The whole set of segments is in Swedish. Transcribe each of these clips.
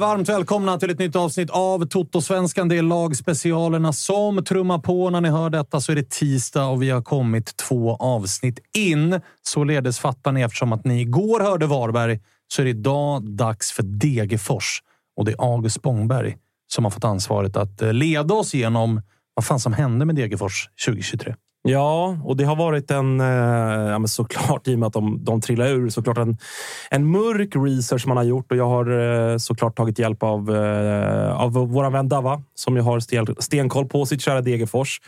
Varmt välkomna till ett nytt avsnitt av Toto-svenskan. Det är lagspecialerna som trummar på. När ni hör detta så är det tisdag och vi har kommit två avsnitt in. Således fattar ni eftersom att ni igår hörde Varberg så är det idag dags för Degerfors. Och det är August Spångberg som har fått ansvaret att eh, leda oss genom vad fan som hände med Degerfors 2023. Ja, och det har varit en, eh, ja, men såklart i och med att de, de trillar ur, såklart en, en mörk research man har gjort och jag har eh, såklart tagit hjälp av, eh, av vår vän Dava som jag har stel, stenkoll på sitt kära Degerfors.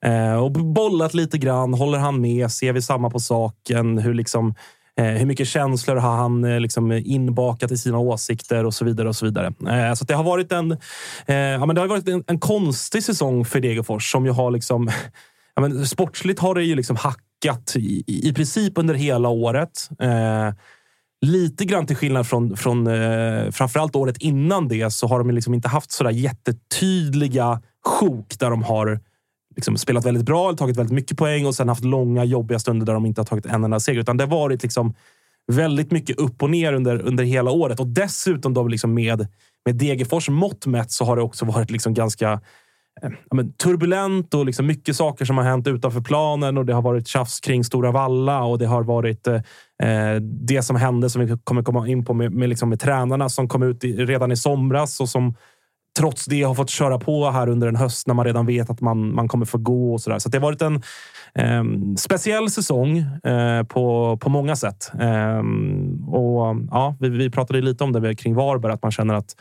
Eh, och bollat lite grann. Håller han med? Ser vi samma på saken? Hur liksom Eh, hur mycket känslor har han eh, liksom inbakat i sina åsikter och så vidare. och Så vidare. Eh, så det har varit en, eh, ja, men det har varit en, en konstig säsong för Degerfors som ju har liksom ja, men sportsligt har det ju liksom hackat i, i princip under hela året. Eh, lite grann till skillnad från, från eh, framförallt året innan det så har de liksom inte haft sådär jättetydliga sjok där de har liksom spelat väldigt bra, eller tagit väldigt mycket poäng och sen haft långa jobbiga stunder där de inte har tagit en enda seger. Utan det har varit liksom väldigt mycket upp och ner under, under hela året. Och dessutom då liksom med, med Degerfors mått mätt så har det också varit liksom ganska Eh, men turbulent och liksom mycket saker som har hänt utanför planen. och Det har varit tjafs kring Stora Valla och det har varit eh, eh, det som hände som vi kommer komma in på med, med, liksom med tränarna som kom ut i, redan i somras och som trots det har fått köra på här under en höst när man redan vet att man, man kommer få gå och så där. Så det har varit en eh, speciell säsong eh, på, på många sätt. Eh, och ja, vi, vi pratade lite om det kring Varberg, att man känner att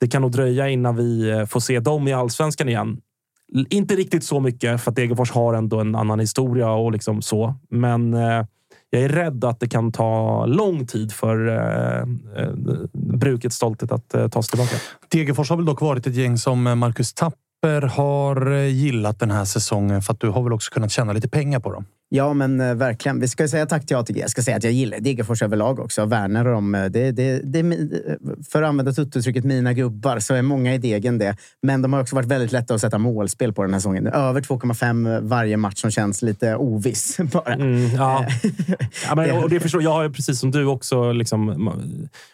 det kan nog dröja innan vi eh, får se dem i allsvenskan igen. Inte riktigt så mycket för att Degerfors har ändå en annan historia och liksom så, men eh, jag är rädd att det kan ta lång tid för eh, eh, brukets stolthet att eh, ta sig tillbaka. Degerfors har väl dock varit ett gäng som eh, Marcus Tapper har eh, gillat den här säsongen för att du har väl också kunnat tjäna lite pengar på dem? Ja, men eh, verkligen. Vi ska säga tack till ATG. Jag ska säga att jag gillar Degerfors överlag också. Och dem. eh, Det, det, det, för att använda uttrycket mina gubbar så är många i degen det. Men de har också varit väldigt lätta att sätta målspel på den här säsongen. Över 2,5 varje match som känns lite oviss. Bara. Mm, ja. ja, men, och det förstår, jag har ju precis som du också... Liksom,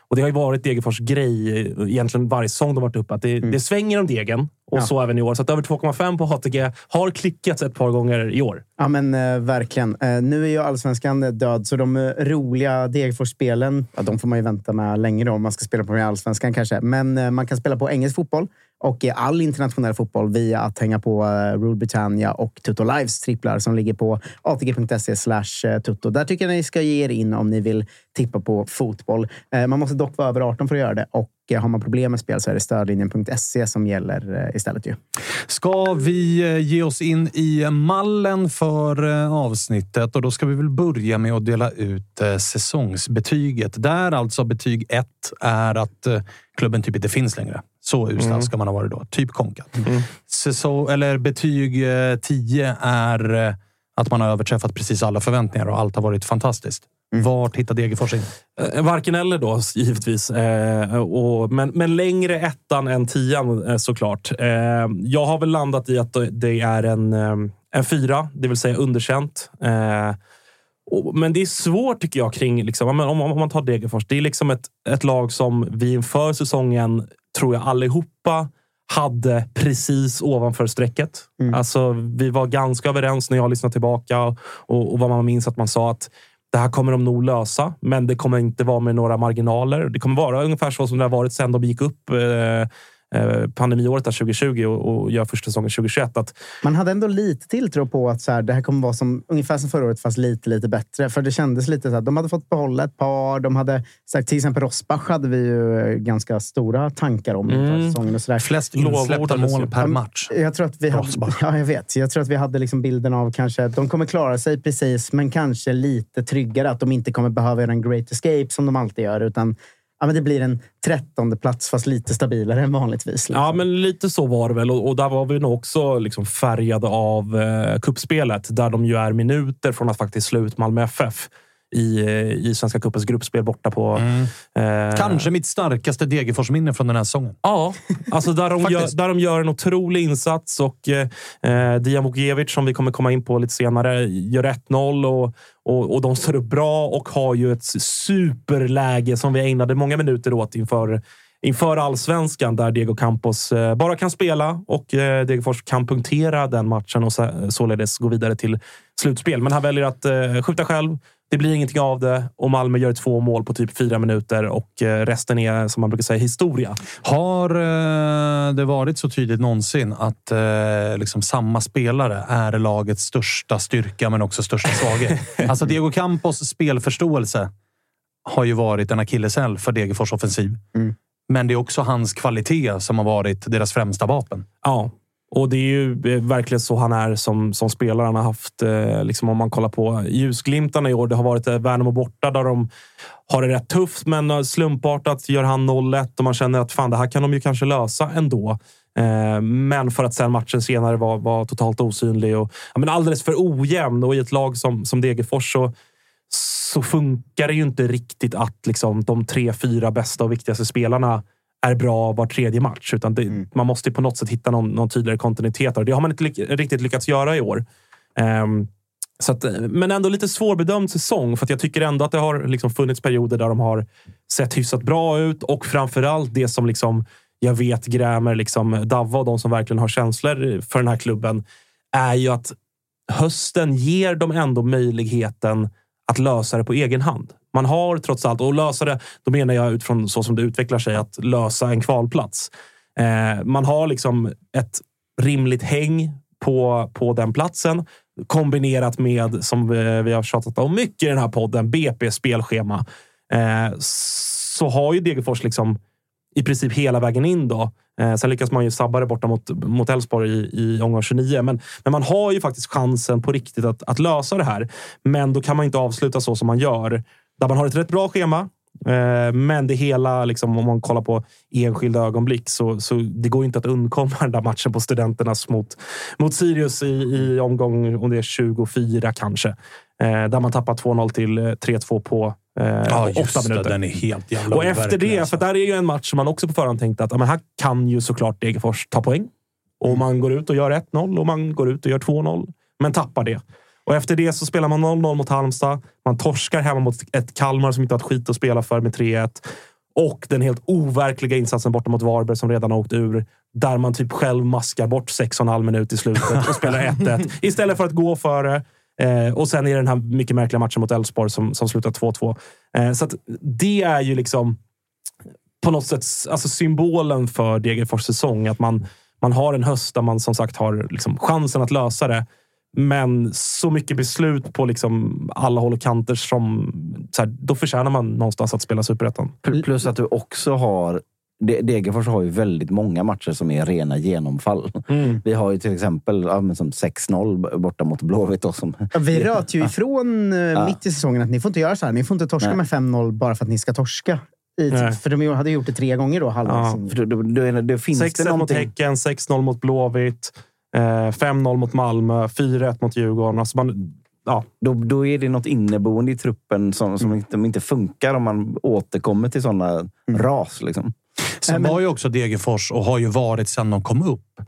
och Det har ju varit Degerfors grej egentligen varje säsong de varit uppe. Att det, det svänger om degen. Och Ja. så även i år. Så att över 2,5 på ATG har klickats ett par gånger i år. Ja, men eh, verkligen. Eh, nu är ju allsvenskan eh, död, så de eh, roliga Degerfors-spelen, ja, de får man ju vänta med länge då, om man ska spela på allsvenskan kanske. Men eh, man kan spela på engelsk fotboll och eh, all internationell fotboll via att hänga på eh, Rule Britannia och Tutto Lives tripplar som ligger på atg.se slash eh, tutto. Där tycker jag ni ska ge er in om ni vill tippa på fotboll. Eh, Man måste dock vara över 18 för att göra det och har man problem med spel så är det stödlinjen.se som gäller eh, istället. Ju. Ska vi eh, ge oss in i mallen för eh, avsnittet och då ska vi väl börja med att dela ut säsongsbetyget. Där alltså betyg 1 är att klubben typ inte finns längre. Så usla ska man ha varit då. Typ konkat. Säsong, eller betyg eh, 10 är att man har överträffat precis alla förväntningar och allt har varit fantastiskt. Vart hittar Degerfors in? Eh, Varken eller då, givetvis. Eh, och, men, men längre ettan än tian eh, såklart. Eh, jag har väl landat i att det är en, eh, en fyra, det vill säga underkänt. Eh, och, men det är svårt tycker jag kring, liksom, om, om, om man tar Degerfors. Det är liksom ett, ett lag som vi inför säsongen, tror jag allihopa, hade precis ovanför strecket. Alltså, vi var ganska överens när jag lyssnade tillbaka och, och vad man minns att man sa att det här kommer de nog lösa, men det kommer inte vara med några marginaler. Det kommer vara ungefär så som det har varit sedan de gick upp eh, pandemiåret där 2020 och, och gör första säsongen 2021. Att, Man hade ändå lite tilltro på att så här, det här kommer vara som, ungefär som förra året, fast lite, lite bättre. För det kändes lite så att de hade fått behålla ett par. De hade, så här, till exempel Rosbach hade vi ju eh, ganska stora tankar om inför Mm. säsongen. Och så där. Flest Lovordades insläppta mål per match. Jag tror att vi hade, Rosbach. ja, jag vet. Jag tror att vi hade liksom bilden av kanske att de kommer klara sig precis, men kanske lite tryggare. Att de inte kommer behöva göra en great escape som de alltid gör, utan ja, men det blir en trettonde plats fast lite stabilare än vanligtvis. Liksom. Ja, men lite så var det väl. Och, och där var vi nog också liksom färgade av eh, kuppspelet där de ju är minuter från att faktiskt slå ut Malmö FF i, eh, i Svenska cupens gruppspel borta på... Eh, Kanske mitt starkaste Degerfors-minne från den här säsongen. Ja, alltså där de, gör, där de gör en otrolig insats och eh, Dijan Vukiewicz, som vi kommer komma in på lite senare, gör 1-0 och, och, och de står upp bra och har ju ett superläge som vi ägnade många minuter åt inför Inför allsvenskan där Diego Campos eh, bara kan spela och eh, Degerfors kan punktera den matchen och så, således gå vidare till slutspel. Men han väljer att eh, skjuta själv. Det blir ingenting av det och Malmö gör två mål på typ fyra minuter och eh, resten är, som man brukar säga, historia. Har eh, det varit så tydligt någonsin att eh, liksom samma spelare är lagets största styrka men också största svaghet? alltså Diego Campos spelförståelse har ju varit en akilleshäl för Degerfors offensiv. Mm. Men det är också hans kvalitet som har varit deras främsta vapen. Ja, och det är ju eh, verkligen så han är som, som spelare. Han har haft, eh, liksom om man kollar på ljusglimtarna i år, det har varit eh, Värnamo borta där de har det rätt tufft, men eh, slumpartat gör han 0-1 och man känner att fan, det här kan de ju kanske lösa ändå. Eh, men för att sen matchen senare var, var totalt osynlig och ja, men alldeles för ojämn. Och i ett lag som, som Degerfors så, så funkar det ju inte riktigt att liksom, de tre, fyra bästa och viktigaste spelarna är bra var tredje match. Utan det, Man måste på något sätt hitta någon, någon tydligare kontinuitet. Och det har man inte ly- riktigt lyckats göra i år. Ehm, så att, men ändå lite svårbedömd säsong. För att jag tycker ändå att det har liksom funnits perioder där de har sett hyfsat bra ut. Och framförallt det som liksom jag vet grämer liksom Davva och de som verkligen har känslor för den här klubben är ju att hösten ger dem ändå möjligheten att lösa det på egen hand. Man har trots allt, och lösa det, då menar jag utifrån så som det utvecklar sig, att lösa en kvalplats. Eh, man har liksom ett rimligt häng på, på den platsen kombinerat med, som vi, vi har tjatat om mycket i den här podden, BP spelschema. Eh, så har ju Degerfors liksom i princip hela vägen in. då. Eh, sen lyckas man ju sabba det borta mot, mot Elfsborg i, i omgång 29. Men, men man har ju faktiskt chansen på riktigt att, att lösa det här. Men då kan man inte avsluta så som man gör. Där man har ett rätt bra schema. Eh, men det hela, liksom, om man kollar på enskilda ögonblick, så, så det går inte att undkomma den där matchen på Studenternas mot, mot Sirius i, i omgång om det är 24 kanske. Eh, där man tappar 2-0 till 3-2 på eh, Ja, åtta just det. minuter. Den är helt jävla Och efter det, alltså. för där är ju en match som man också på förhand tänkte att men här kan ju såklart Degerfors ta poäng. Och man går ut och gör 1-0 och man går ut och gör 2-0, men tappar det. Och efter det så spelar man 0-0 mot Halmstad. Man torskar hemma mot ett Kalmar som inte har ett skit att spela för med 3-1. Och den helt overkliga insatsen borta mot Varberg som redan har åkt ur. Där man typ själv maskar bort 6,5 minut i slutet och spelar 1-1 istället för att gå före. Eh, och sen är det den här mycket märkliga matchen mot Elfsborg som, som slutar 2-2. Eh, så det är ju liksom på något sätt alltså symbolen för Degerfors säsong. Att man, man har en höst där man som sagt har liksom chansen att lösa det. Men så mycket beslut på liksom alla håll och kanter som... Så här, då förtjänar man någonstans att spela superettan. Pl- Plus att du också har... De- Degerfors har ju väldigt många matcher som är rena genomfall. Vi har ju till exempel ja, men som 6-0 borta mot Blåvitt. Då, som, Ja, Vi röt ju ifrån eh, mitt i säsongen att ni får inte göra så här. Ni får inte torska Nej. med 5-0 bara för att ni ska torska. I, för de hade gjort det tre gånger då. halvvägs in. för då, då, då, då finns det 6-1 mot. Häcken, 6-0 mot Blåvitt, eh, 5-0 mot Malmö, 4-1 mot Djurgården. Alltså man, ja, Då, då är det något inneboende i truppen som, som Mm. inte, inte funkar om man återkommer till sådana ras. Liksom. Sen var ju också Degerfors, och har ju varit sedan de kom upp,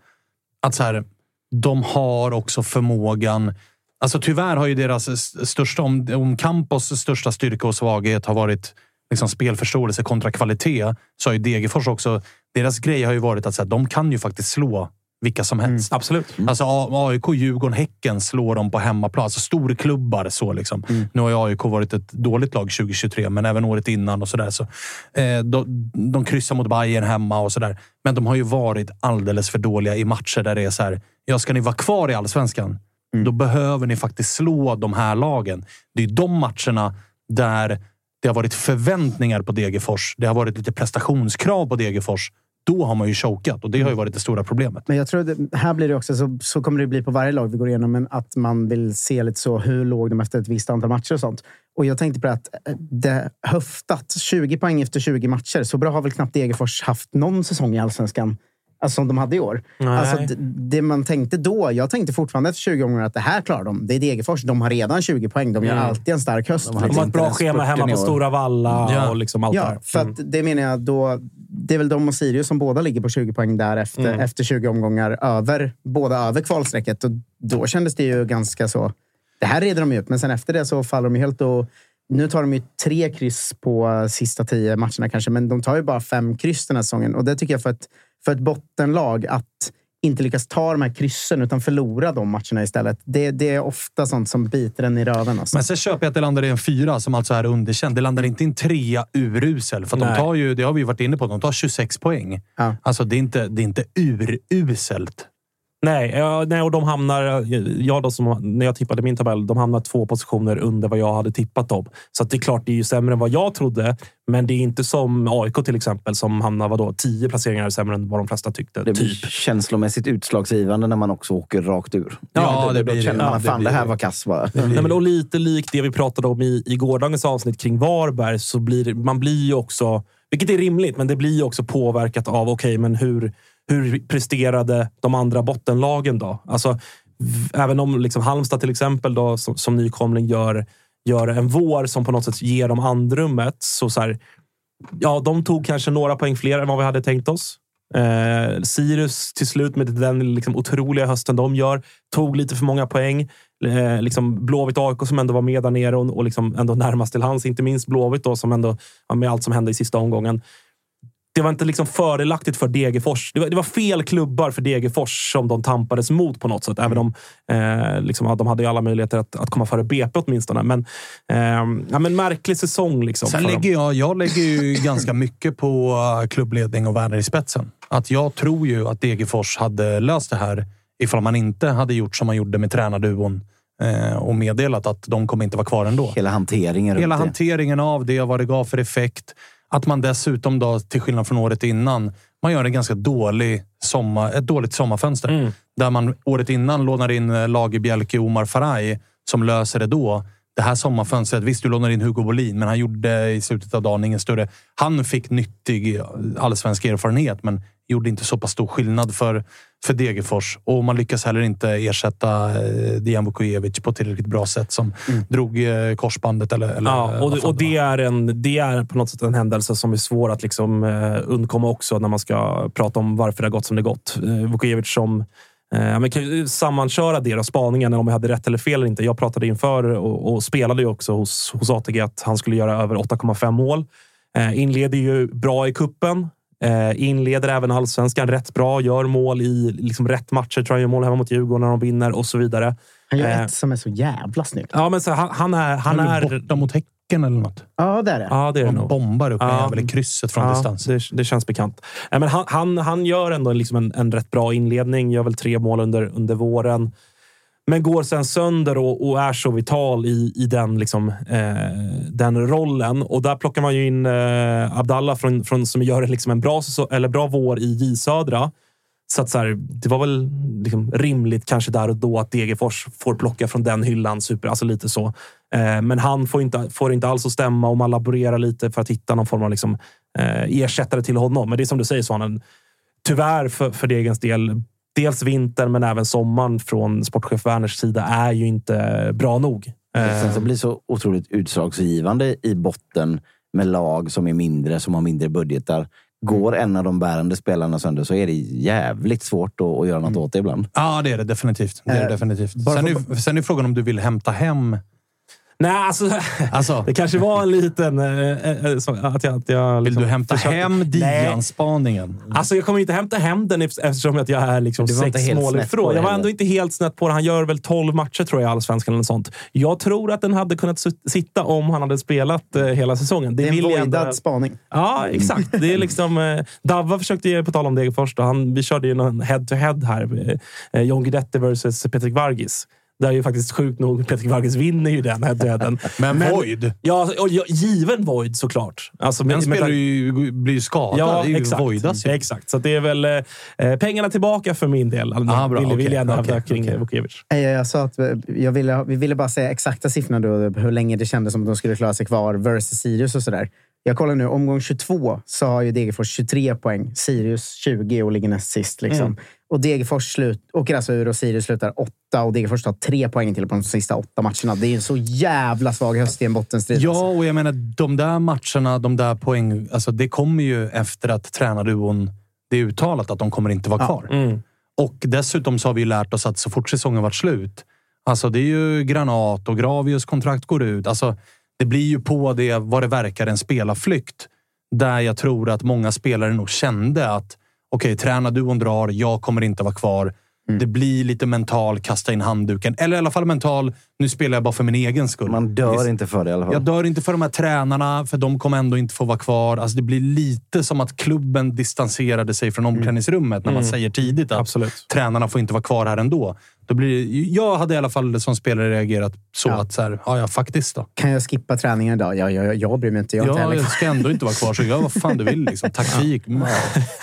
att så här, de har också förmågan... Alltså tyvärr har ju deras största... Om, om Campos största styrka och svaghet har varit liksom spelförståelse kontra kvalitet, så har ju Degerfors också... Deras grej har ju varit att så här, de kan ju faktiskt slå vilka som helst. absolut. Alltså A- AIK, Djurgården, Häcken slår dem på hemmaplan. Alltså storklubbar så liksom. Nu har ju AIK varit ett dåligt lag 2023, men även året innan och sådär. Så, eh, de, de kryssar mot Bayern hemma och sådär. Men de har ju varit alldeles för dåliga i matcher där det är så här. Ja, ska ni vara kvar i allsvenskan, då behöver ni faktiskt slå de här lagen. Det är de matcherna där det har varit förväntningar på Degerfors. Det har varit lite prestationskrav på Degerfors. Då har man ju chokat och det har ju varit det stora problemet. Men jag tror det, här blir det också, så, så kommer det bli på varje lag vi går igenom, men att man vill se lite så, hur låg de efter ett visst antal matcher och sånt. Och jag tänkte på det att eh, det höftat 20 poäng efter 20 matcher. Så bra har väl knappt Degerfors haft någon säsong i allsvenskan. Alltså som de hade i år. Nej. Alltså, det, det man tänkte då, jag tänkte fortfarande efter 20 gånger att det här klarar de. Det är Degerfors. De har redan 20 poäng. De gör Mm. alltid en stark höst. De har ett bra schema hemma på. Stora Valla Ja. och liksom allt det Ja, här. för att det menar jag då. Det är väl de och Sirius som båda ligger på 20 poäng där efter, Mm. efter 20 omgångar. Över, båda över kvalstrecket. Och då kändes det ju ganska så... Det här reder de ju upp, men sen efter det så faller de ju helt och... Nu tar de ju tre kryss på sista tio matcherna kanske, men de tar ju bara fem kryss den här säsongen. Och det tycker jag för ett, för ett bottenlag att inte lyckas ta de här kryssen utan förlora de matcherna istället. Det, det är ofta sånt som biter en i röven. Alltså. Men sen köper jag att det landar i en fyra som alltså är underkänd. Det landar inte i en trea urusel. För de tar ju, det har vi varit inne på, de tar 26 poäng. Ja. Alltså det är inte, det är inte uruselt. Nej, ja, nej, och de hamnar... Jag då som, när jag tippade min tabell, de hamnar två positioner under vad jag hade tippat dem. Så det är klart, det är ju sämre än vad jag trodde. Men det är inte som AIK till exempel, som hamnar vadå, tio placeringar sämre än vad de flesta tyckte. Det blir typ. känslomässigt utslagsgivande när man också åker rakt ur. Ja, det då, blir då det. känner Ja, man det fan blir det här det. var kass bara. Nej, men och lite likt det vi pratade om i, i gårdagens avsnitt kring Varberg, så blir det- man blir ju också, vilket är rimligt, men det blir ju också påverkat av okej, men hur, hur presterade de andra bottenlagen då? Alltså, även om liksom Halmstad till exempel då, som, som nykomling gör, gör en vår som på något sätt ger dem andrummet, så, så här, ja, de tog kanske några poäng fler än vad vi hade tänkt oss. Eh, Sirius till slut med den liksom otroliga hösten de gör, tog lite för många poäng. Eh, liksom Blåvitt AIK som ändå var med där nere och, och liksom ändå närmast till hands. Inte minst Blåvitt då, som ändå, med allt som hände i sista omgången. Det var inte liksom fördelaktigt för Degerfors. Det var, det var fel klubbar för Degerfors som de tampades mot på något sätt. Även om eh, liksom, de hade ju alla möjligheter att, att komma före BP åtminstone. Men, eh, ja, men märklig säsong. Liksom, Sen dem. lägger jag, jag lägger ju ganska mycket på uh, klubbledning och Werner i spetsen. Att jag tror ju att Degerfors hade löst det här ifall man inte hade gjort som man gjorde med tränarduon eh, och meddelat att de kommer inte vara kvar ändå. Hela hanteringen Hela hanteringen av det, vad det gav för effekt. Att man dessutom, då, till skillnad från året innan, man gör en ganska dålig sommar, ett dåligt sommarfönster. Mm. Där man året innan lånar in eh, Lagerbjälke Omar Faraj som löser det då. det här sommarfönstret, visst du lånar in Hugo Bolin, men han gjorde i slutet av dagen ingen större... Han fick nyttig allsvensk erfarenhet, men gjorde inte så pass stor skillnad för, för Degerfors. Och man lyckas heller inte ersätta eh, Dijan Vukojevic på tillräckligt bra sätt som Mm. drog eh, korsbandet. Eller, eller, Ja, och, och det är, en, det är på något sätt en händelse som är svår att liksom, eh, undkomma också när man ska prata om varför det har gått som det gått. Vukojevic som Eh, men kan ju sammanköra det och spaningen, om jag hade rätt eller fel eller inte. Jag pratade inför och, och spelade ju också hos, hos ATG att han skulle göra över 8,5 mål. Eh, inleder ju bra i kuppen. Eh, inleder även allsvenskan rätt bra. Gör mål i liksom rätt matcher. Tror jag gör mål hemma mot Djurgården när de vinner och så vidare. Han gör Eh, ett som är så jävla snyggt. Ja, men så, han, han är... Han Han är är borta mot Häcken eller något. Ja, det är det. ja, det är Han nog. bombar upp en Ja. jävel i krysset från Ja, distans. Det, det känns bekant. Men han, han, han gör ändå liksom en, en rätt bra inledning. Gör väl tre mål under, under våren. Men går sen sönder och, och är så vital i, i den, liksom, eh, den rollen. Och där plockar man ju in eh, Abdallah från, från, som gör liksom en bra, eller bra vår i J Södra. Så, att så här, det var väl liksom rimligt kanske där och då att Degerfors får plocka från den hyllan. Super, alltså lite så. Eh, men han får inte, får inte alls att stämma och man laborerar lite för att hitta någon form av liksom, eh, ersättare till honom. Men det är som du säger Svanen. Tyvärr för, för Degens del. Dels vintern men även sommaren från sportchef Werners sida är ju inte bra nog. Eh, Sen så blir det så otroligt utslagsgivande i botten med lag som är mindre, som har mindre budgetar. Går en av de bärande spelarna sönder så är det jävligt svårt att, att göra något åt det ibland. Ja, det är det definitivt. Det är det Eh, definitivt. Sen, är, sen är frågan om du vill hämta hem... Nej, alltså, Alltså, det kanske var en liten... Eh, så, att jag, att jag vill liksom du hämta försökte- hem. Dian-spaningen? Alltså jag kommer inte hämta hem den eft- eftersom att jag är liksom sex mål ifrån. Jag var ändå inte helt snett på det. Han gör väl 12 matcher tror jag i Allsvenskan eller sånt. Jag tror att den hade kunnat sit- sitta om han hade spelat eh, hela säsongen. Det, Det är en jag ändå- voidad spaning. Ja, exakt. Det är liksom, eh, Davva försökte ju, på tal om Degerfors, han, vi körde ju någon head-to-head här. Eh, John Guidetti versus Petrik Vargis. Där är ju faktiskt sjukt nog Petrik Vargis vinner ju den head-to-headen. Men Void? Ja, och, ja, given Void såklart. Alltså, med- Den spelar ju, blir skadad. Ja, det är ju exakt. Voidas ju. Exakt, så det är väl eh, pengarna tillbaka för min del. Alltså, Ah, bra. vill, vill Okej, jag ändå okej, hävda kring okej. Vukovic. Nej, Jag sa att jag ville, vi ville bara säga exakta siffrorna då, hur länge det kändes som att de skulle klara sig kvar versus Sirius och sådär. Jag kollar nu, omgång 22 så har ju Degerfors 23 poäng, Sirius 20 och ligger näst sist. Liksom. Mm. Och Degerfors slut, åker alltså ur och Sirius slutar 8 och Degerfors tar 3 poäng till på de sista åtta matcherna. Det är en så jävla svag höst i en bottenstrid. Ja, alltså. och jag menar de där matcherna, de där poäng, alltså det kommer ju efter att tränarduon, det är uttalat att de kommer inte vara Ja. kvar. Mm. Och dessutom så har vi ju lärt oss att så fort säsongen varit slut, alltså det är ju Granat och Gravius kontrakt går ut. Alltså, det blir ju på det vad det verkar en spelarflykt. Där jag tror att många spelare nog kände att okej, tränarduon drar, jag kommer inte vara kvar. Det blir lite mental, kasta in handduken. Eller i alla fall mental, nu spelar jag bara för min egen skull. Man dör inte för det i alla fall. Jag dör inte för de här tränarna, för de kommer ändå inte få vara kvar. Alltså det blir lite som att klubben distanserade sig från omklädningsrummet när man säger tidigt att Absolut. tränarna får inte vara kvar här ändå. Då blir det, jag hade i alla fall som spelare reagerat så Ja. att så här, ja, ja, faktiskt då. Kan jag skippa träningen idag? Ja, ja, ja, jag bryr mig inte. Jag, inte Jag, ska ändå inte vara kvar, så gör vad fan du vill. Liksom. Taktik. Mm.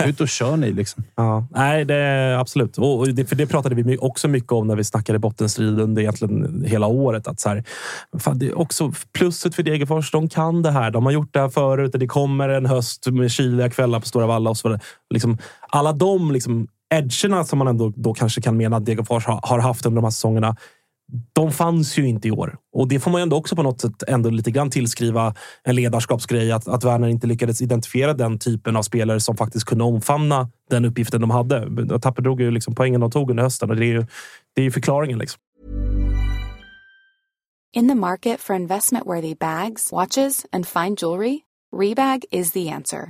Ut och kör ni liksom. Ja, nej, det är absolut. Och det, för det pratade vi också mycket om när vi snackade bottenstrid under egentligen hela året. Att så här, fan, det är också plusset för Degerfors. De kan det här. De har gjort det här förut. Det kommer en höst med kyliga kvällar på Stora Valla och så vidare. Liksom, alla de liksom, edgerna som man ändå då kanske kan mena att Degerfors har, haft under de här säsongerna. De fanns ju inte i år. Och det får man ju ändå också på något sätt ändå lite grann tillskriva en ledarskapsgrej. Att, att Werner inte lyckades identifiera den typen av spelare som faktiskt kunde omfamna den uppgiften de hade. Tapper drog ju liksom poängen de tog under hösten och det är ju, det är ju förklaringen. Liksom. In the market for investment worthy bags, watches, and fine jewelry, Rebag is the answer.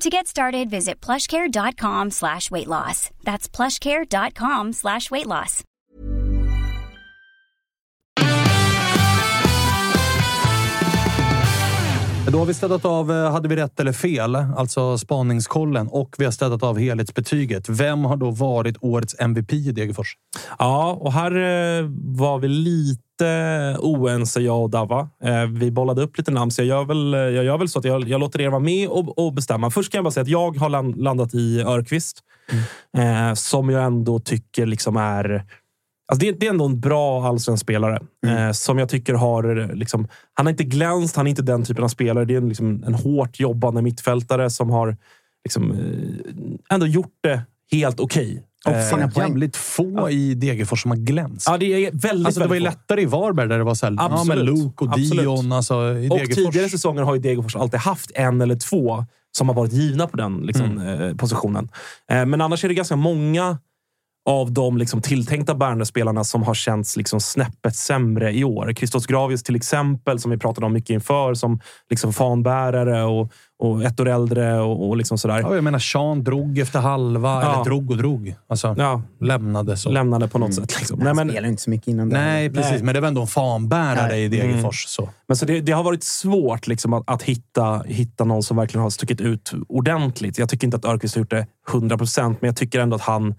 To get started, visit plushcare.com slash weight loss. That's plushcare.com slash weight loss. Då har vi städat av eh, hade vi rätt eller fel, alltså spaningskollen, och vi har städat av helhetsbetyget. Vem har då varit årets MVP i Degerfors? Ja, och här eh, var vi lite oense, jag och Dava. Eh, vi bollade upp lite namn, så jag gör väl, jag gör väl så att jag, jag låter er vara med och, och bestämma. Först kan jag bara säga att jag har land, landat i Örqvist, eh, som jag ändå tycker liksom är... Alltså det, det är ändå en bra allsvensk spelare eh, som jag tycker har... Liksom, han har inte glänst, han är inte den typen av spelare. Det är en, liksom, en hårt jobbande mittfältare som har liksom, eh, ändå gjort det helt okej. Och Eh, fan, jävligt få i Degerfors som har glänst. Ja, det är väldigt, Alltså, det var ju lättare i Varberg där det var så här, ja, men. Luke och Absolut. Dion. Alltså, i Och tidigare säsonger har ju Degerfors alltid haft en eller två som har varit givna på den liksom, Mm. eh, positionen. Eh, men annars är det ganska många av de liksom, tilltänkta bärande spelarna som har känts liksom, snäppet sämre i år. Christos Gravius till exempel, som vi pratade om mycket inför, som liksom, fanbärare och, och ett år äldre och, och liksom sådär. Ja, jag menar, Sean drog efter halva, Ja. eller drog och drog. Alltså, Ja, lämnade så. lämnade på något sätt. Liksom. Nej, Han men, spelade inte så mycket innan det. Nej, precis. Nej. Men det var ändå en fanbärare Nej. i Degerfors. Så. Men så det, det har varit svårt liksom, att, att hitta, hitta någon som verkligen har stuckit ut ordentligt. Jag tycker inte att Örqvist har gjort det 100 procent, men jag tycker ändå att han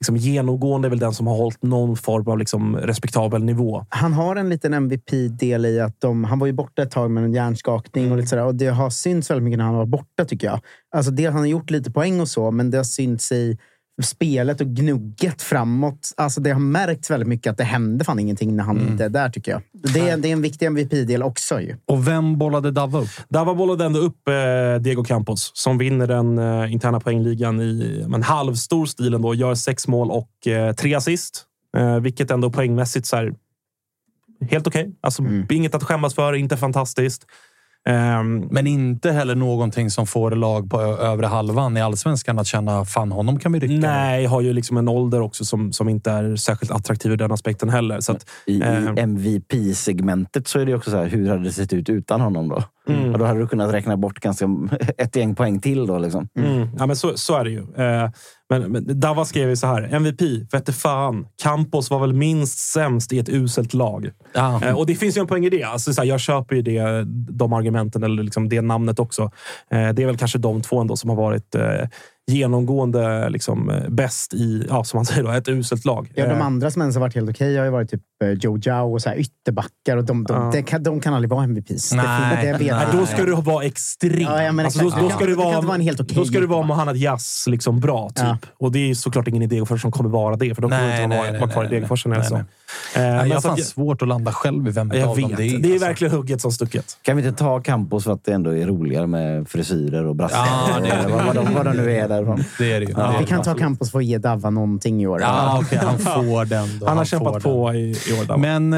liksom, genomgående är väl den som har hållit någon form av liksom, respektabel nivå. Han har en liten MVP-del i att de, han var ju borta ett tag med en hjärnskakning och lite sådär. Och det har synts väldigt mycket när han var borta tycker jag. Alltså det, han har gjort lite poäng och så, men det har synts i spelet och gnugget framåt. Alltså det har märkts väldigt mycket att det händer fan ingenting när han inte är där tycker jag. Det är, det är en viktig MVP-del också ju. Och vem bollade Dava upp? Dava bollade ändå upp eh, Diego Campos som vinner den eh, interna poängligan i en halvstor stil ändå. Gör sex mål och eh, tre assist. Eh, vilket ändå poängmässigt så här, helt okej. Alltså, Inget att skämmas för, inte fantastiskt. Ehm, Men inte heller någonting som får lag på övre halvan i allsvenskan att känna fan, honom kan vi rycka. Nej, har ju liksom en ålder också som, som inte är särskilt attraktiv ur den aspekten heller. Så att, I, Eh. i MVP-segmentet så är det också så här, hur hade det sett ut utan honom då? Mm. Och då hade du kunnat räkna bort ganska ett gäng poäng till då. Liksom. mm, ja, men så, så är det ju. Eh, men, men Dava skrev ju så här. MVP, vette fan. Campos var väl minst sämst i ett uselt lag. Ja. Eh, och det finns ju en poäng i det. Alltså, så här, jag köper ju det, de argumenten, eller liksom det namnet också. Eh, det är väl kanske de två ändå som har varit genomgående liksom, bäst i, ja, som man säger, då, ett uselt lag. Ja, de andra som ens har varit helt okej har ju varit typ Joe Jao och så här ytterbackar. Och de, de, Ja. det kan, de kan aldrig vara MVPs. Nej, det, det nej. Då ska du vara extrem. Ja, ja, alltså, då, då Det ska du det vara, vara en då ska du vara. Mohanad Jas liksom bra, typ. Ja. Och det är såklart ingen i Degerfors som kommer vara det, för de kommer Nej, inte nej, vara, nej, vara kvar i Degerfors. nej, eller så. nej, Eh, men jag har svårt att landa själv i vem jag av vet. dem Det är, alltså. verkligen hugget som stucket. Kan vi inte ta Campos för att det ändå är roligare med frisyrer och brassar? Ja, det är vad, vad, de, vad de nu är därifrån. Det är det ju. Ja, Det är Vi kan det. ta Campos för att ge Davva någonting i år. Ja, okej. han får den då. Han har kämpat den. på i, i år. Dava. Men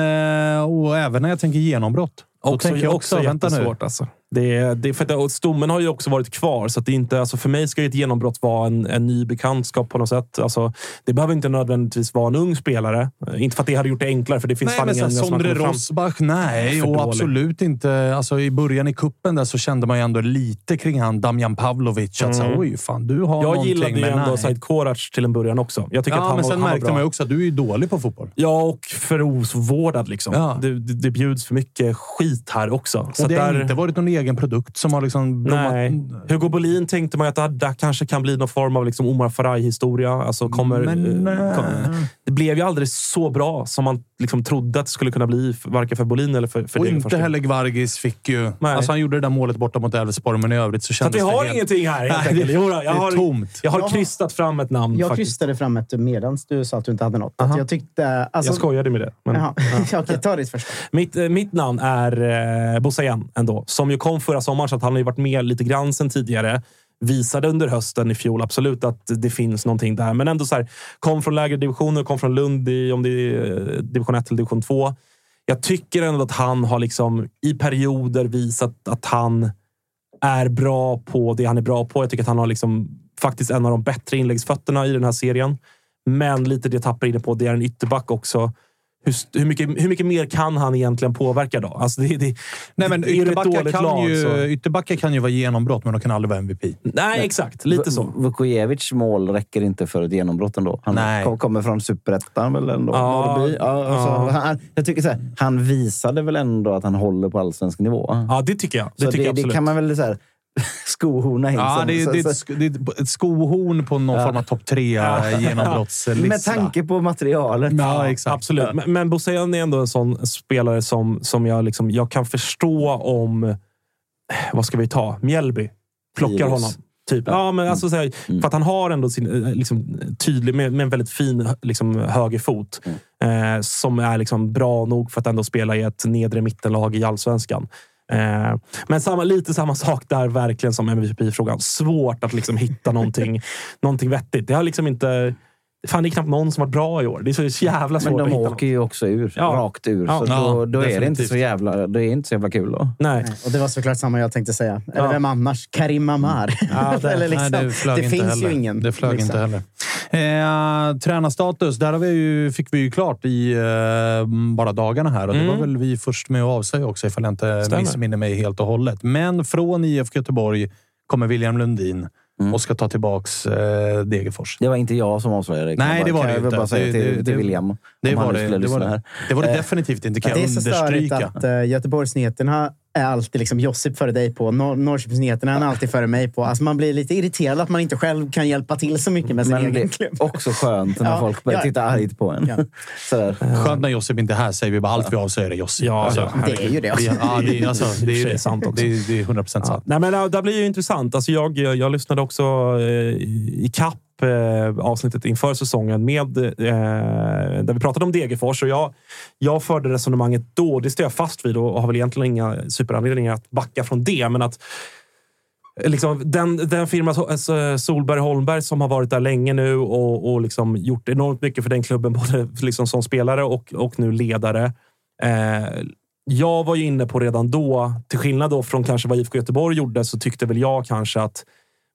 eh, och även när jag tänker genombrott. Då Också, tänker jag också, vänta nu. Alltså. Det, är- det, är för att, stommen har ju också varit kvar, så det inte, alltså för mig ska ett genombrott vara en, en ny bekantskap på något sätt. Alltså, det behöver inte nödvändigtvis vara en ung spelare. Inte för att det hade gjort det enklare, för det finns Nej, fan ingen så Sondre. Rosbach, nej. Och dålig. absolut inte. Alltså, I början i kuppen där så kände man ju ändå lite kring han Damjan Pavlovic. Att så, Mm. oj, fan, du har Jag gillade ju ändå. Said Korac till en början också. Jag tycker att Ja, han men var, sen han märkte man ju också att du är dålig på fotboll. Ja, och för osvårdad. Liksom. Ja. Det, det, det bjuds för mycket skit här också. Så och det har där, inte varit någon egen produkt som har liksom blommat. Nej. Hugo Bolin tänkte man att det där kanske kan bli någon form av liksom Omar Faraj-historia. Alltså kommer, Men, eh, eh, kom, det blev ju aldrig så bra som man liksom trodde att det skulle kunna bli, varken för Bolin eller för, för Och inte heller Gvargis fick ju... Alltså han gjorde det där målet borta mot Elfsborg, men i övrigt så Så att kändes vi har det helt... ingenting här helt Nej, enkelt. det- Jo, då, det jag är har, tomt. Jag har Jag har- krystat fram ett namn Jag faktiskt. krystade fram ett medans du sa att du inte hade något. Att jag tyckte... Alltså, Jag skojade med det. Men, Jaha. Okej, ta ditt första. Mitt, eh, mitt namn är eh, Bosayen ändå, som ju kom förra sommaren, så att han har ju varit med lite grann sen tidigare. Visade under hösten i fjol absolut att det finns någonting där, men ändå så här, kom från lägre divisioner, kom från Lund i om det är eh, division 1 eller division 2. Jag tycker ändå att han har liksom i perioder visat att han är bra på det han är bra på. Jag tycker att han har liksom faktiskt en av de bättre inläggsfötterna i den här serien. Men lite det jag tappar inne på, det är en ytterback också. Hur, hur, mycket, hur mycket mer kan han egentligen påverka då? Alltså det, det, Nej, men det ytterbackar kan, lag ju, så- ytterbackar kan ju vara genombrott, men de kan aldrig vara MVP. Nej, exakt. Lite så. Vukojevic mål räcker inte för ett genombrott ändå. Han Nej. kom, kommer från superettan väl ändå? Ja, Norrby. Ja, alltså. Han, jag tycker så här, han visade väl ändå att han håller på allsvensk nivå. Ja, det tycker jag. Det så tycker det, jag det absolut. kan man väl så här, skohorna in Ja, som- det, är- så- det, är så- ett det är ett skohorn på någon Ja. form av topp tre genombrottslista. Med tanke på materialet. Ja, exakt. Absolut. Men, men Bosayan är ändå en sån spelare som, som jag, liksom, jag kan förstå om... eh, Vad ska vi ta? Mjällby plockar Virus. honom. Typ. Ja, men alltså, så här, Mm. För att han har ändå sin eh, liksom, tydlig, med, med en väldigt fin liksom, högerfot. Mm. Eh, som är liksom, bra nog för att ändå spela i ett nedre mittenlag i allsvenskan. Eh, men samma, lite samma sak där verkligen som MVP-frågan. Svårt att liksom, hitta någonting, någonting vettigt. Det har liksom inte... Fan, det är knappt någon som varit bra i år. Det är så jävla svårt Men att de hitta åker ju också ur. Ja. Rakt ur. Ja. Så Ja, då, då är det inte så jävla, det är inte så jävla kul då. Nej. Och det var såklart samma jag tänkte säga. Eller Ja. vem annars? Karim Amar. Ja, det- Eller liksom, Nej, det det finns heller. ju ingen. Det flög liksom. inte heller. Eh, tränarstatus, där har vi ju, fick vi ju klart i eh, bara dagarna här. Och Det Mm. var väl vi först med att avslöja också, ifall jag inte Stämmer. missminner mig helt och hållet. Men från IFK Göteborg kommer William Lundin Mm. och ska ta tillbaks eh, Degerfors. Det var inte jag som avslöjade det. Nej, jag det var det jag inte. bara säga Det- till, det- till William. Det var det, skulle det, var lyssna det. här. det var det Eh, definitivt inte, kan Det är jag så störigt understryka. att uh, Göteborgsnyheterna är alltid liksom Josip före dig på. Nor- Norrköpingsnyheterna är han alltid före mig på. Alltså man blir lite irriterad att man inte själv kan hjälpa till så mycket med sin Men det egen klubb. också skönt när Ja, folk börjar ja. titta argt på en. Ja. Sådär. Skönt när Josip inte är här, säger vi bara allt vi avslöjar är Josip. Ja, Alltså, det är ju det. Ja, det, är- alltså, det är Det är sant också. Det är, det är 100 procent Ja. sant. Nej, men äh, det blir ju intressant. Alltså jag, jag lyssnade också eh, i kapp eh, avsnittet inför säsongen med, eh, där vi pratade om Degerfors. Och jag, jag förde resonemanget då, det står jag fast vid och har väl egentligen inga superanledningar att backa från det. Men att eh, Liksom, den, den firma alltså, Solberg Holmberg som har varit där länge nu och, och liksom gjort enormt mycket för den klubben, både liksom som spelare och, och nu ledare. Eh, jag var ju inne på redan då, till skillnad då från kanske vad IFK Göteborg gjorde, så tyckte väl jag kanske att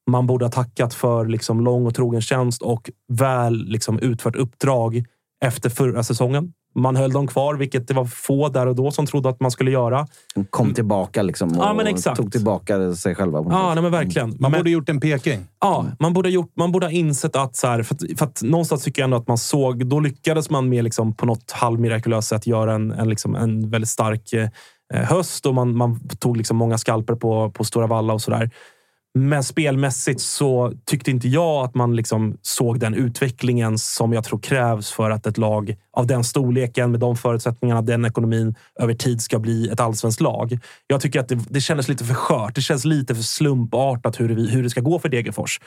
man borde ha tackat för liksom lång och trogen tjänst och väl liksom utfört uppdrag efter förra säsongen. Man höll dem kvar, vilket det var få där och då som trodde att man skulle göra. De kom tillbaka liksom och Ja, men exakt. tog tillbaka sig själva. Ja, nej, men verkligen. Man men, borde gjort en Peking. Ja, man borde, ha gjort, man borde ha insett att... Så här, för, att för att någonstans tycker jag ändå att man såg... Då lyckades man med liksom, på något halvmirakulöst sätt göra en, en, liksom, en väldigt stark eh, höst och man, man tog liksom många skalper på, på Stora Valla och sådär. Men spelmässigt så tyckte inte jag att man liksom såg den utvecklingen som jag tror krävs för att ett lag av den storleken, med de förutsättningarna, den ekonomin över tid ska bli ett allsvenskt lag. Jag tycker att det, det kändes lite för skört. Det känns lite för slumpartat hur det, hur det ska gå för Degerfors.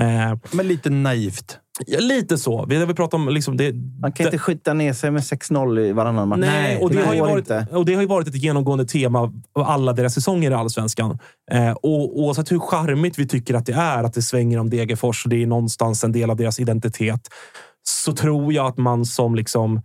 Eh, Men lite naivt. ja, lite så. Vi har väl pratat om... Liksom det, Man kan inte skjuta ner sig med 6-0 i varannan match. Nej, och det, har ju varit, inte. och det har ju varit ett genomgående tema av alla deras säsonger i Allsvenskan. Eh, och oavsett hur charmigt vi tycker att det är att det svänger om Degerfors och det är någonstans en del av deras identitet, så tror jag att man som liksom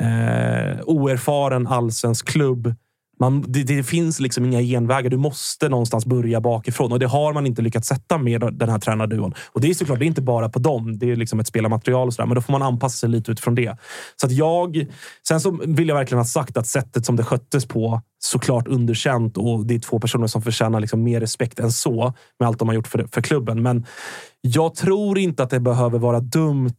eh, oerfaren allsvensk klubb man, det, det finns liksom inga genvägar. Du måste någonstans börja bakifrån och det har man inte lyckats sätta med den här tränarduon. Och det är såklart det är inte bara på dem. Det är liksom ett spelarmaterial och sådär, men då får man anpassa sig lite utifrån det. Så att jag... Sen så vill jag verkligen ha sagt att sättet som det sköttes på såklart underkänt och det är två personer som förtjänar liksom mer respekt än så med allt de har gjort för, för klubben. Men jag tror inte att det behöver vara dumt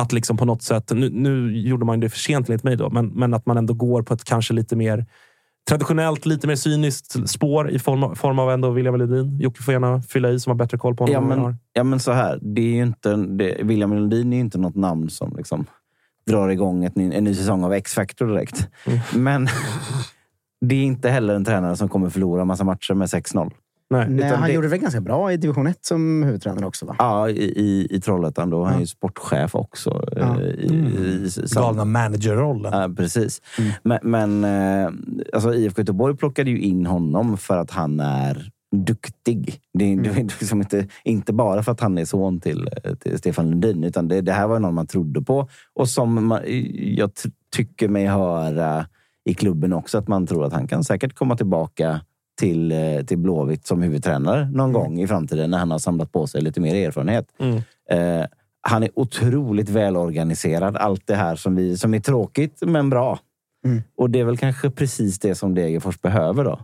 att liksom på något sätt, nu, nu gjorde man det för sent enligt mig, då, men, men att man ändå går på ett kanske lite mer traditionellt, lite mer cyniskt spår i form av, form av ändå William Ledin. Jocke får gärna fylla i som har bättre koll på honom Ja men, ja, men så här. Det är inte, det, William Lundin är ju inte något namn som liksom, drar igång ett ny, en ny säsong av X-Factor direkt. Men det är inte heller en tränare som kommer förlora massa matcher med 6-0. Nej. Nej, han det- gjorde det väl ganska bra i division 1 som huvudtränare också va? Ja, i, i, i Trollhättan. Då. Han är Ja. ju sportchef också. Ja. eh, I, i, i, sam- Galna managerrollen. Ja, precis. Men, men eh, alltså, IFK Göteborg plockade ju in honom för att han är duktig. Det är, det är liksom inte, inte bara för att han är son till, till Stefan Lundin, utan det, det här var någon man trodde på. Och som man, jag tycker mig höra i klubben också, att man tror att han kan säkert komma tillbaka till, eh, till Blåvitt som huvudtränare någon gång i framtiden när han har samlat på sig lite mer erfarenhet. Eh, han är otroligt välorganiserad. Allt det här som, vi, som är tråkigt, men bra. Mm. Och det är väl kanske precis det som Degerfors behöver då.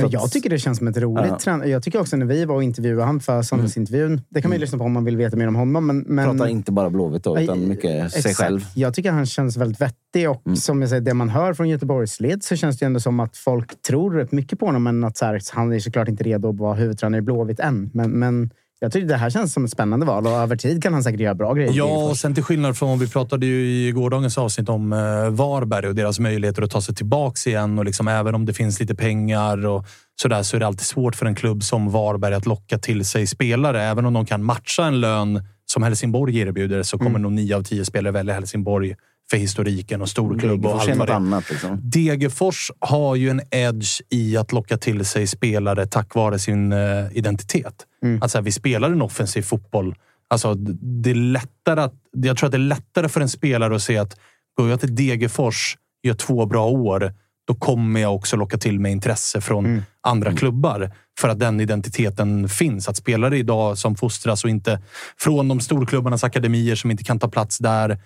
Så jag tycker det känns som ett roligt Ja. Jag tycker också när vi var och intervjuade han för söndagsintervjun. Det kan man ju lyssna på om man vill veta mer om honom. Men, men, pratar inte bara Blåvitt då, utan mycket sig exakt. själv. Jag tycker han känns väldigt vettig och Mm. som jag säger, det man hör från Göteborgsled så känns det ändå som att folk tror rätt mycket på honom. Men att så här, han är såklart inte redo att vara huvudtränare i Blåvitt än. Men, men jag tycker det här känns som ett spännande val och över tid kan han säkert göra bra grejer. Ja, och sen till skillnad från, vi pratade ju i gårdagens avsnitt om eh, Varberg och deras möjligheter att ta sig tillbaks igen. Och liksom, även om det finns lite pengar och sådär så är det alltid svårt för en klubb som Varberg att locka till sig spelare. Även om de kan matcha en lön som Helsingborg erbjuder så kommer nog nio av tio spelare välja Helsingborg för historiken och storklubb och Degerfors är allt vad det annat. Liksom. Degerfors har ju en edge i att locka till sig spelare tack vare sin eh, identitet. Att så här, vi spelar en offensiv fotboll. Alltså, det är lättare att, jag tror att det är lättare för en spelare att se att går jag till Degerfors, gör två bra år, då kommer jag också locka till mig intresse från andra klubbar. För att den identiteten finns. Att spelare idag som fostras och inte från de storklubbarnas akademier som inte kan ta plats där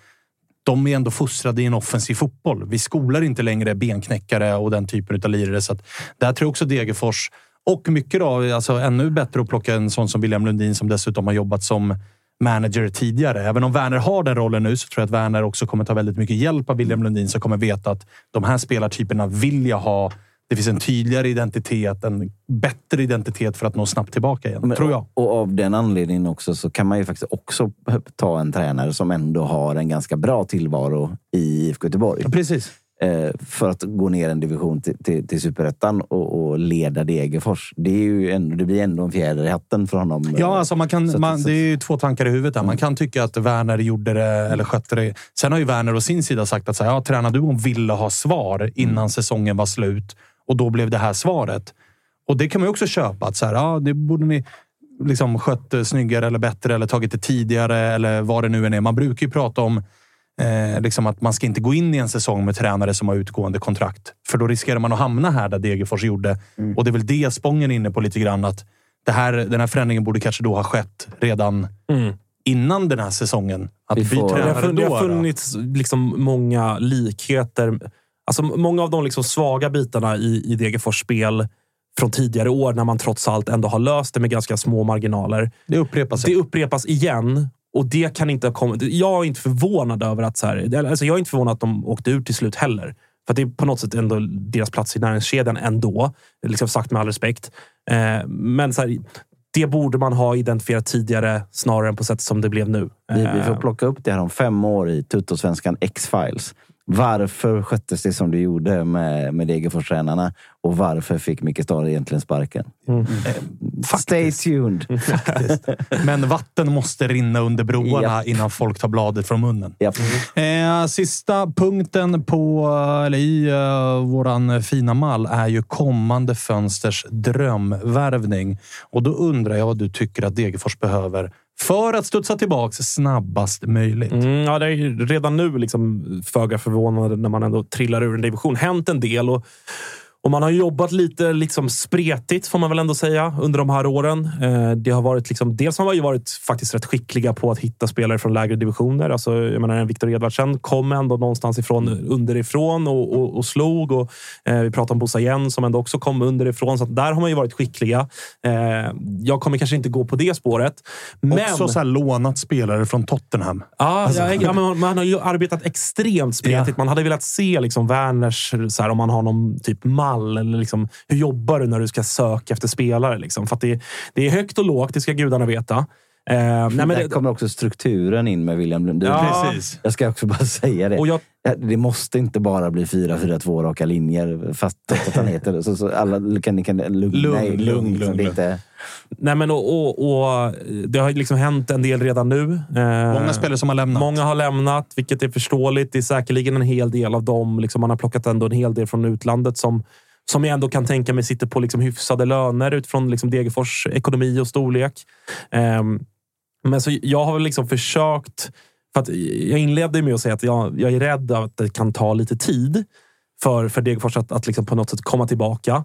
de är ändå fostrade i en offensiv fotboll. Vi skolar inte längre benknäckare och den typen av lirare. Så att där tror jag också Degerfors och mycket då, alltså ännu bättre att plocka en sån som William Lundin som dessutom har jobbat som manager tidigare. Även om Werner har den rollen nu så tror jag att Werner också kommer ta väldigt mycket hjälp av William Lundin som kommer veta att de här spelartyperna vill jag ha. Det finns en tydligare identitet, en bättre identitet för att nå snabbt tillbaka igen, Men- tror jag. Och av den anledningen också så kan man ju faktiskt också ta en tränare som ändå har en ganska bra tillvaro i IFK Göteborg. Precis. Eh, för att gå ner en division till, till, till superettan och, och leda Degerfors. Det, är ju ändå, det blir ändå en fjäder i hatten för honom. Ja, alltså man kan, Så man, så det är ju två tankar i huvudet. Där. Man kan tycka att Werner gjorde det eller skötte det. Sen har ju Werner å sin sida sagt att så här, ja, tränarduon ville ha svar innan säsongen var slut och då blev det här svaret. Och det kan man ju också köpa. Att så här, ja, det borde ni liksom skött snyggare eller bättre eller tagit det tidigare eller vad det nu än är. Man brukar ju prata om eh, liksom att man ska inte gå in i en säsong med tränare som har utgående kontrakt. För då riskerar man att hamna här där Degerfors gjorde. Och det är väl det Spången är inne på lite grann. Att det här, den här förändringen borde kanske då ha skett redan innan den här säsongen. Att Vi får- Det har, det har funnits liksom många likheter. Alltså många av de liksom svaga bitarna i, i Degerfors spel från tidigare år när man trots allt ändå har löst det med ganska små marginaler. Det upprepar sig. Det upprepas igen och det kan inte ha kommit... Jag är inte förvånad över att... Så här, alltså jag är inte förvånad att de åkte ut till slut heller. För det är på något sätt ändå deras plats i näringskedjan ändå. Liksom sagt med all respekt. Eh, men så här, det borde man ha identifierat tidigare snarare än på sätt som det blev nu. Vi, vi får Eh, plocka upp det här om fem år i Tuttosvenskan X-Files. Varför sköttes det som det gjorde med, med Degerfors-tränarna? Och varför fick Micke Stare egentligen sparken? Mm. Stay tuned! Men vatten måste rinna under broarna Japp. innan folk tar bladet från munnen. Japp. Eh, sista punkten på, eller i uh, våran fina mall är ju kommande fönsters drömvärvning. Och då undrar jag vad du tycker att Degerfors behöver för att studsa tillbaka snabbast möjligt. Mm, ja, det är ju redan nu liksom föga förvånande när man ändå trillar ur en division. Hänt en del och, och man har jobbat lite liksom spretigt får man väl ändå säga under de här åren. Eh, det har varit liksom, dels har man ju varit faktiskt rätt skickliga på att hitta spelare från lägre divisioner. Alltså, jag menar, en Viktor Edvardsen kom ändå någonstans ifrån underifrån och, och, och slog. Och, eh, vi pratar om Bossa Jen som ändå också kom underifrån. Så där har man ju varit skickliga. Eh, jag kommer kanske inte gå på det spåret. Men... Också så här lånat spelare från Tottenham. Ja, ja, ja, men man- man har ju arbetat extremt spretigt. Man hade velat se liksom Werners, så här, om man har någon typ mall. Eller liksom, hur jobbar du när du ska söka efter spelare? Liksom? För att det, det är högt och lågt, det ska gudarna veta. Eh, nej, men Där det, kommer också strukturen in med William Lundin. Ja. Precis. Jag ska också bara säga det. och jag, Det måste inte bara bli 4-4-2 raka linjer, fast att han heter det. Så, så alla kan, kan lugna Lugn, er. lugn, Lugn, lugn, liksom. Det är inte, nej, men och, och, och, det har liksom hänt en del redan nu. Eh, Många spelare som har lämnat. Många har lämnat, vilket är förståeligt. Det är säkerligen en hel del av dem. Liksom man har plockat ändå en hel del från utlandet som, som jag ändå kan tänka mig sitter på liksom hyfsade löner utifrån liksom Degerfors ekonomi och storlek. Ehm, men så jag har liksom försökt... För att jag inledde med att säga att jag, jag är rädd att det kan ta lite tid för, för Degerfors att, att liksom på något sätt komma tillbaka.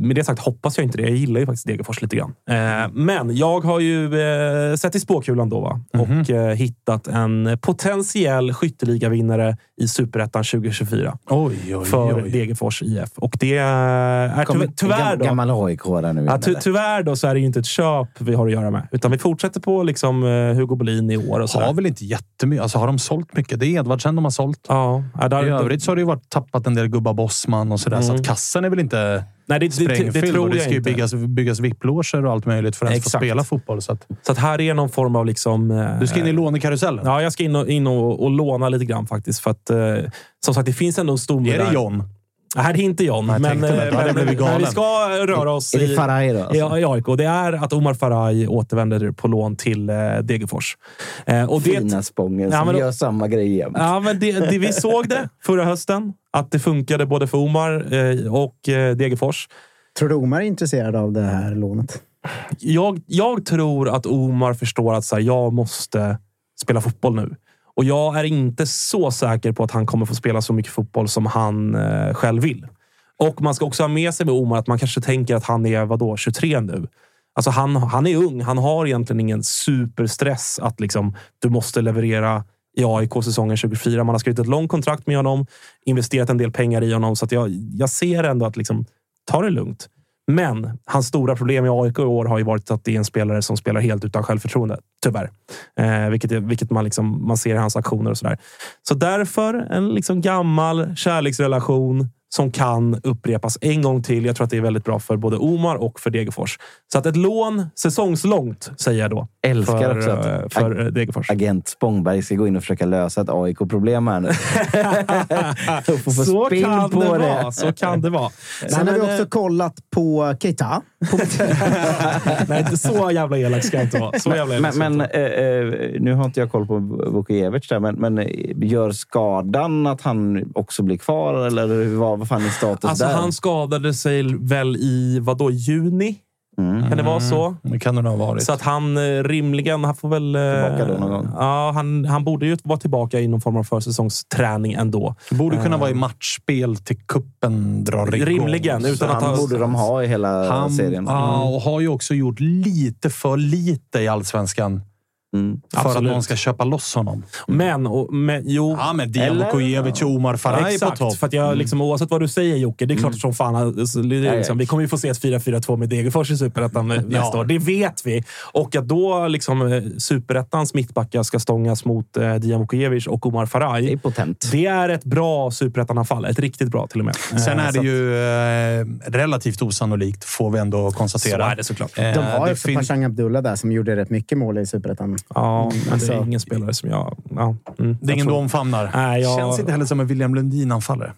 Med det sagt hoppas jag inte det. Jag gillar ju faktiskt Degerfors lite grann. Eh, men jag har ju eh, sett i spåkulan då va? och eh, hittat en potentiell skytteligavinnare i Superettan 2024 Oj, oj, för. Degerfors IF. Och det är tyvärr, då. Gammal aik där nu. Ja, ty, tyvärr då så är det ju inte ett köp vi har att göra med. Utan vi fortsätter på liksom, Hugo Bolin i år. Och så Har väl inte jättemycket. Alltså har de sålt mycket? Det är Edvardsen de har sålt. Ja, där, I övrigt så har det ju varit tappat en del gubbar Bossman och sådär. Så Mm. att kassen är väl inte nej, det, det, det, sprängfylld. det tror och det jag ska ju byggas, byggas VIP-loger och allt möjligt för att ens få spela fotboll. Så att, Så att här är någon form av... Liksom, eh, du ska in i lånekarusellen. Ja, jag ska in och, in och, och låna lite grann faktiskt. För att, eh, som sagt, det finns ändå en stomme är det där. John? Här är inte John. Nej, jag men, det. eh, jag men, blivit men galen. vi ska röra oss Är det i, Faraj då? Alltså? i, AIK. Det är att Omar Faraj återvänder på lån till eh, Degerfors. Eh, och det, Fina Spången Ja, som men då- gör samma grej jämt. Ja, men det, det, vi såg det förra hösten. Att det funkade både för Omar eh, och eh, Degerfors. Tror du Omar är intresserad av det här lånet? Jag, jag tror att Omar förstår att så här, jag måste spela fotboll nu. Och jag är inte så säker på att han kommer få spela så mycket fotboll som han eh, själv vill. Och man ska också ha med sig med Omar att man kanske tänker att han är vadå, 23 nu. Alltså han, han är ung. Han har egentligen ingen superstress att liksom, du måste leverera i AIK säsongen 24. Man har skrivit ett långt kontrakt med honom, investerat en del pengar i honom. Så att jag, jag ser ändå att liksom, ta det lugnt. Men hans stora problem i AIK i år har ju varit att det är en spelare som spelar helt utan självförtroende. Tyvärr. Eh, vilket, vilket man, liksom, man ser i hans aktioner och sådär. Så därför en liksom gammal kärleksrelation som kan upprepas en gång till. Jag tror att det är väldigt bra för både Omar och för Degerfors. Så att ett lån säsongslångt, säger jag då. Älskar för, också att- eh, för eh, Degerfors. Agent Spångberg ska gå in och försöka lösa ett AIK-problem här nu. Så kan på det det. vara. Så kan det vara. Sen har vi också eh, kollat på Keita. Nej, inte så jävla elak ska jag inte vara. Så jävla elak Men, men eh, eh, nu har inte jag koll på Vukojevic där, men, men eh, gör skadan att han också blir kvar? Eller vad, vad fan är status Alltså, där? han skadade sig väl i vadå, juni? Mm. Kan det vara så? Det kan det nog ha varit. Så att han eh, rimligen, han får väl... eh, Tillbaka då någon gång? Ja, han, han borde ju vara tillbaka i någon form av försäsongsträning ändå. Borde kunna Eh. vara i matchspel till kuppen drar igång. Rimligen, utan att han ha- borde de ha i hela han, serien. Ja, och har ju också gjort lite för lite i allsvenskan Mm. för att Absolut. någon ska köpa loss honom. Men, och, men jo... Ja, med Dian Vukojevic och Omar Faraj på Exakt, topp. för att jag, liksom, oavsett vad du säger Jocke, det är klart som fan. Alltså, är liksom, vi kommer ju få se ett 4-4-2 med Degerfors i Superettan nästa Ja. år. Det vet vi. Och att då liksom, eh, Superettans mittbackar ska stångas mot eh, Dian Vukojevic och Omar Det är Faraj. potent. Det är ett bra Superettan-anfall. Ett riktigt bra till och med. Sen Eh, är så det att- ju eh, relativt osannolikt, får vi ändå konstatera. Så är det såklart. Eh, De har ju också fin- Pashang Abdullah där som gjorde rätt mycket mål i Superettan. Ja, men det alltså- är ingen spelare som jag... Ja, mm, Det är ingen du omfamnar. Nej, jag- Känns inte heller som en William Lundin-anfallare.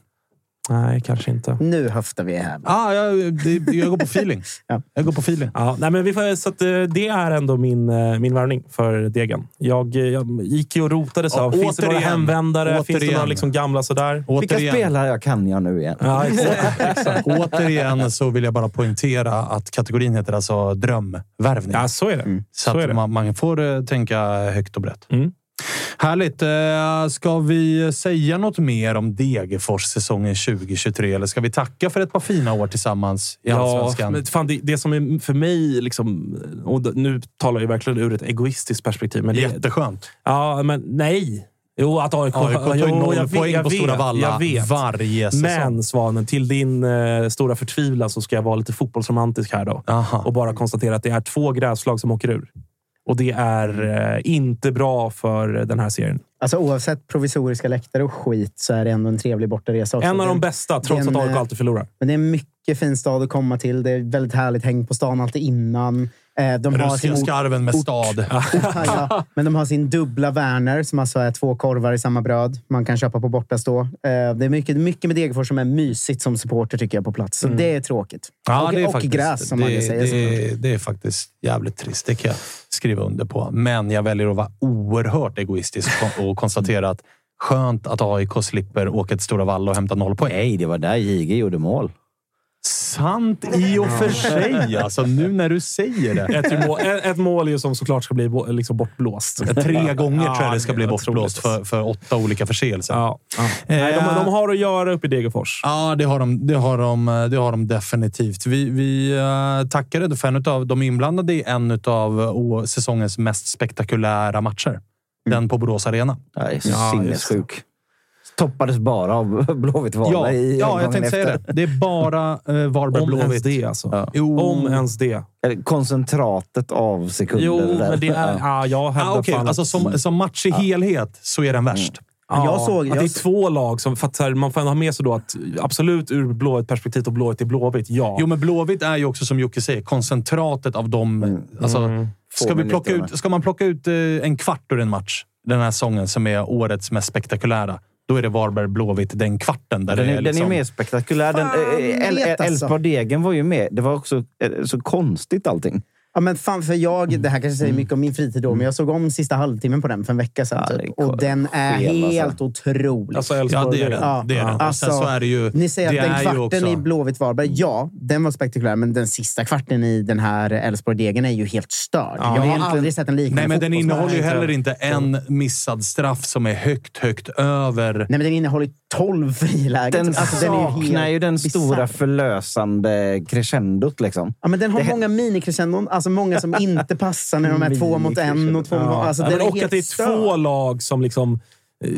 Nej, kanske inte. Nu höftar vi här. Ah, jag, det, jag går på feeling. Ja. Jag går på feeling. Ja, nej, men vi får, så att, eh, det är ändå min, eh, min värvning för Degen. Jag, eh, jag gick ju och rotade. Så, Ja, finns det några återigen. hemvändare? Finns det Återigen. några liksom gamla sådär? Vilka Återigen, spelare jag kan jag nu igen? Ja, exakt. återigen så vill jag bara poängtera att kategorin heter alltså drömvärvning. ja, så är det. Så, så är att det. man, man får tänka högt och brett. Mm. Härligt. Eh, Ska vi säga något mer om Degerfors säsongen 2023? Eller ska vi tacka för ett par fina år tillsammans i Ja, Allsvenskan? men fan, det, det som är för mig, liksom, och nu talar jag verkligen ur ett egoistiskt perspektiv. Men det, Jätteskönt. ja, men nej. Jo, att AIK, AIK tar ju noll jag poäng jag på Stora Valla varje säsong. Men Svanen, till din eh, stora förtvivlan så ska jag vara lite fotbollsromantisk här då. Aha. och bara konstatera att det är två gräslag som åker ur. Och det är eh, inte bra för den här serien. Alltså oavsett provisoriska läktare och skit så är det ändå en trevlig bortaresa också. En av de bästa, trots är att en, AIK eh, alltid förlorar. Men det är en mycket fin stad att komma till. Det är väldigt härligt häng på stan alltid innan. Eh, De har sin Russiga skarven med stad. ja, men de har sin dubbla Werner som alltså är två korvar i samma bröd. Man kan köpa på bortastå. Eh, Det är mycket, mycket med Degerfors som är mysigt som supporter tycker jag på plats. Så det är tråkigt. Ja, och det är och faktiskt, gräs som det, man säger. det, det är faktiskt jävligt trist. Det kan jag skriva under på. Men jag väljer att vara oerhört egoistisk och- och konstatera att skönt att AIK slipper åka till Stora Valla och hämta noll poäng. Nej, det var där JG gjorde mål. Sant i och för sig, alltså nu när du säger det. Ett, mål, ett, ett mål är ju som såklart ska bli liksom bortblåst. Tre gånger Ja, tror jag det ska bli bortblåst för, för åtta olika förseelser. Ja. Nej, de, de har att göra uppe i Degerfors. Ja, det har de, det har de, det har de definitivt. Vi, vi uh, tackade för en av de inblandade i en av säsongens mest spektakulära matcher. Den på Borås Arena. Jag är så Ja, sinnessjuk. Toppades bara av Blåvitt Valla Ja, i ja jag tänkte säga det. Det är bara uh, Varberg Om ens Blåvitt. det alltså. Ja. Om ens det. Eller Koncentratet av sekunder. Jo, där. men det är... Ja, jag hävdar Ah, okej. fan alltså, som, som match i helhet så är den värst. Ja, Jag såg- att det är två lag som... För att så här, man får ändå ha med sig då att absolut ur blåvitt perspektiv och blåvitt är blåvitt, ja. Jo, men Blåvitt är ju också, som Jocke säger, koncentratet av dem. Alltså, ska, Få vi plocka ut, ska man plocka ut eh, en kvart ur en match den här säsongen som är årets mest spektakulära, då är det Varberg-Blåvitt den kvarten. Där Den det är, är den är liksom, mer spektakulär. Den, Fan, eh, El- vet alltså. Elfsborg-Degen var ju med. Det var också eh, så konstigt allting. Ja, men fan, för jag, det här kanske säger mycket om min fritid då, men jag såg om sista halvtimmen på den för en vecka sedan. Ja, typ. Och den är sken, alltså. helt otrolig. Alltså Ja, det är den. Ja. Det är den. Alltså, så är det ju... Ni säger att den kvarten också- i Blåvitt-Varberg, ja, den var spektakulär. Men den sista kvarten i den här Elfsborg-degen är ju helt störd. jag har egentligen- aldrig sett en liknande Nej, men den innehåller ju heller inte en missad straff som är högt, högt över... Nej, men den innehåller 12 frilägen. Den Alltså, saknar ju den stora bisarr. förlösande crescendot. Liksom. Ja, men den har Det- många minicrescendon. Alltså många som inte passar när de är två mot en och två mot... Alltså, Ja, den men är och helt att det är störd. två lag som liksom eh,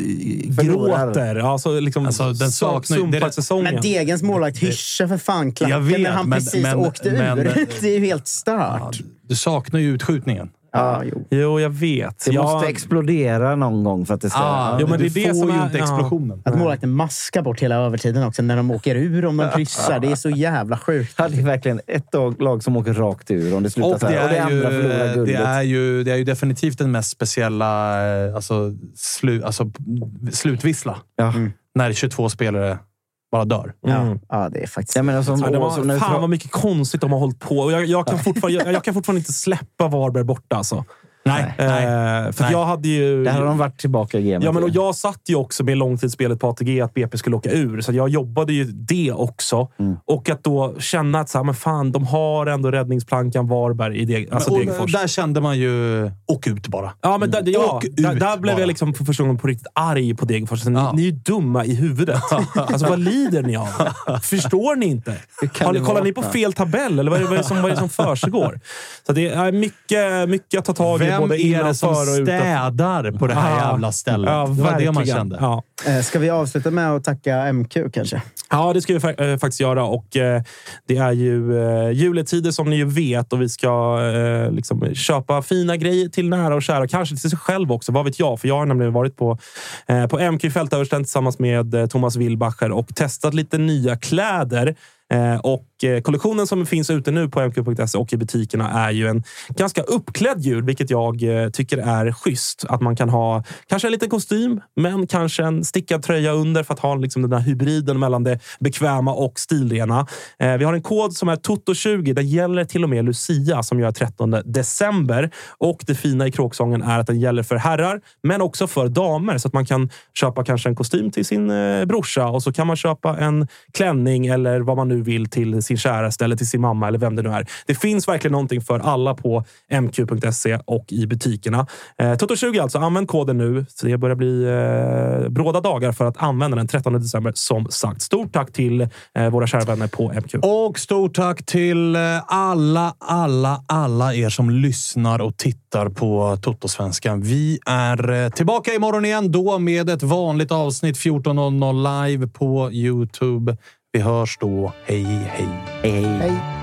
gråter. Alltså, liksom Alltså, den saknar- sumpar det är- säsongen. Men Degens målvakt hyschar för fan klacken Jag vet, när han men- precis men- åkte men- ur. det är ju helt Ja, stört. du saknar ju utskjutningen. Ja, jo. Jo, jag vet. Det jag, måste explodera någon gång för att det ska... Ah, Jo, men du det är det får som ju är- inte explosionen. Att målvakten maskar bort hela övertiden också när de åker ur om de kryssar. Det är så jävla sjukt. Ja, det är verkligen ett lag- som åker rakt ur om det slutar Och så det här. Och det är, andra förlorar ju, guldet. det, är ju, det är ju definitivt den mest speciella eh, alltså, slu, alltså, slutvissla. Ja. När 22 spelare bara dör. Mm. Ja, det är faktiskt... Jag menar, som, Ja, det var, som fan vad mycket konstigt de har hållit på. Och jag, jag, kan fortfarande, jag, jag kan fortfarande inte släppa Varberg borta. Alltså. Nej, nej. Eh, för Nej. jag hade ju... Där har de varit tillbaka i gamet. Ja, men och jag satt ju också med långtidsspelet på ATG att BP skulle åka ur, så jag jobbade ju det också. Mm. Och att då känna att så här, men fan, de har ändå räddningsplankan Varberg i Deg, alltså och, Degerfors. där kände man ju... Åk ut bara. Ja, men där, ja, där, där blev bara. jag liksom för första gången på riktigt arg på Degerfors. Alltså, Ja. ni, ni är ju dumma i huvudet. alltså, vad lider ni av? Förstår ni inte? Har ni, kollar ni på fel tabell, eller vad är det, vad är det som, vad är det som försiggår? Så det är mycket, mycket att ta tag i, Vem både är det som städar på det här Ja. jävla stället? Ja, det var det man kände. Ja. Eh, Ska vi avsluta med att tacka MQ kanske? Ja, det ska vi fa- eh, faktiskt göra. Och, eh, det är ju juletider som ni ju vet och vi ska liksom, köpa fina grejer till nära och kära. Kanske till sig själv också, vad vet jag? För jag har nämligen varit på, på MQ Fältöversten tillsammans med Thomas Wilbacher och testat lite nya kläder. Eh, och eh, kollektionen som finns ute nu på mq.se och i butikerna är ju en ganska uppklädd jul, vilket jag eh, tycker är schysst. Att man kan ha kanske en liten kostym, men kanske en stickad tröja under för att ha liksom den där hybriden mellan det bekväma och stilrena. Vi har en kod som är TOTO20. Den gäller till och med Lucia som gör 13 december. Och det fina i kråksången är att den gäller för herrar, men också för damer. Så att man kan köpa kanske en kostym till sin brorsa och så kan man köpa en klänning eller vad man nu vill till sin käraste eller till sin mamma eller vem det nu är. Det finns verkligen någonting för alla på mq.se och i butikerna. Eh, Toto20 alltså. Använd koden nu. Så det börjar bli eh, bråda dagar för att använda den 13 december som sagt. Stort tack till eh, våra kära vänner på MQ. Och stort tack till eh, alla, alla, alla er som lyssnar och tittar på Toto-svenskan. Vi är eh, tillbaka imorgon igen, då med ett vanligt avsnitt 14.00 live på Youtube. Vi hörs då. Hej, hej. Hej. Hej.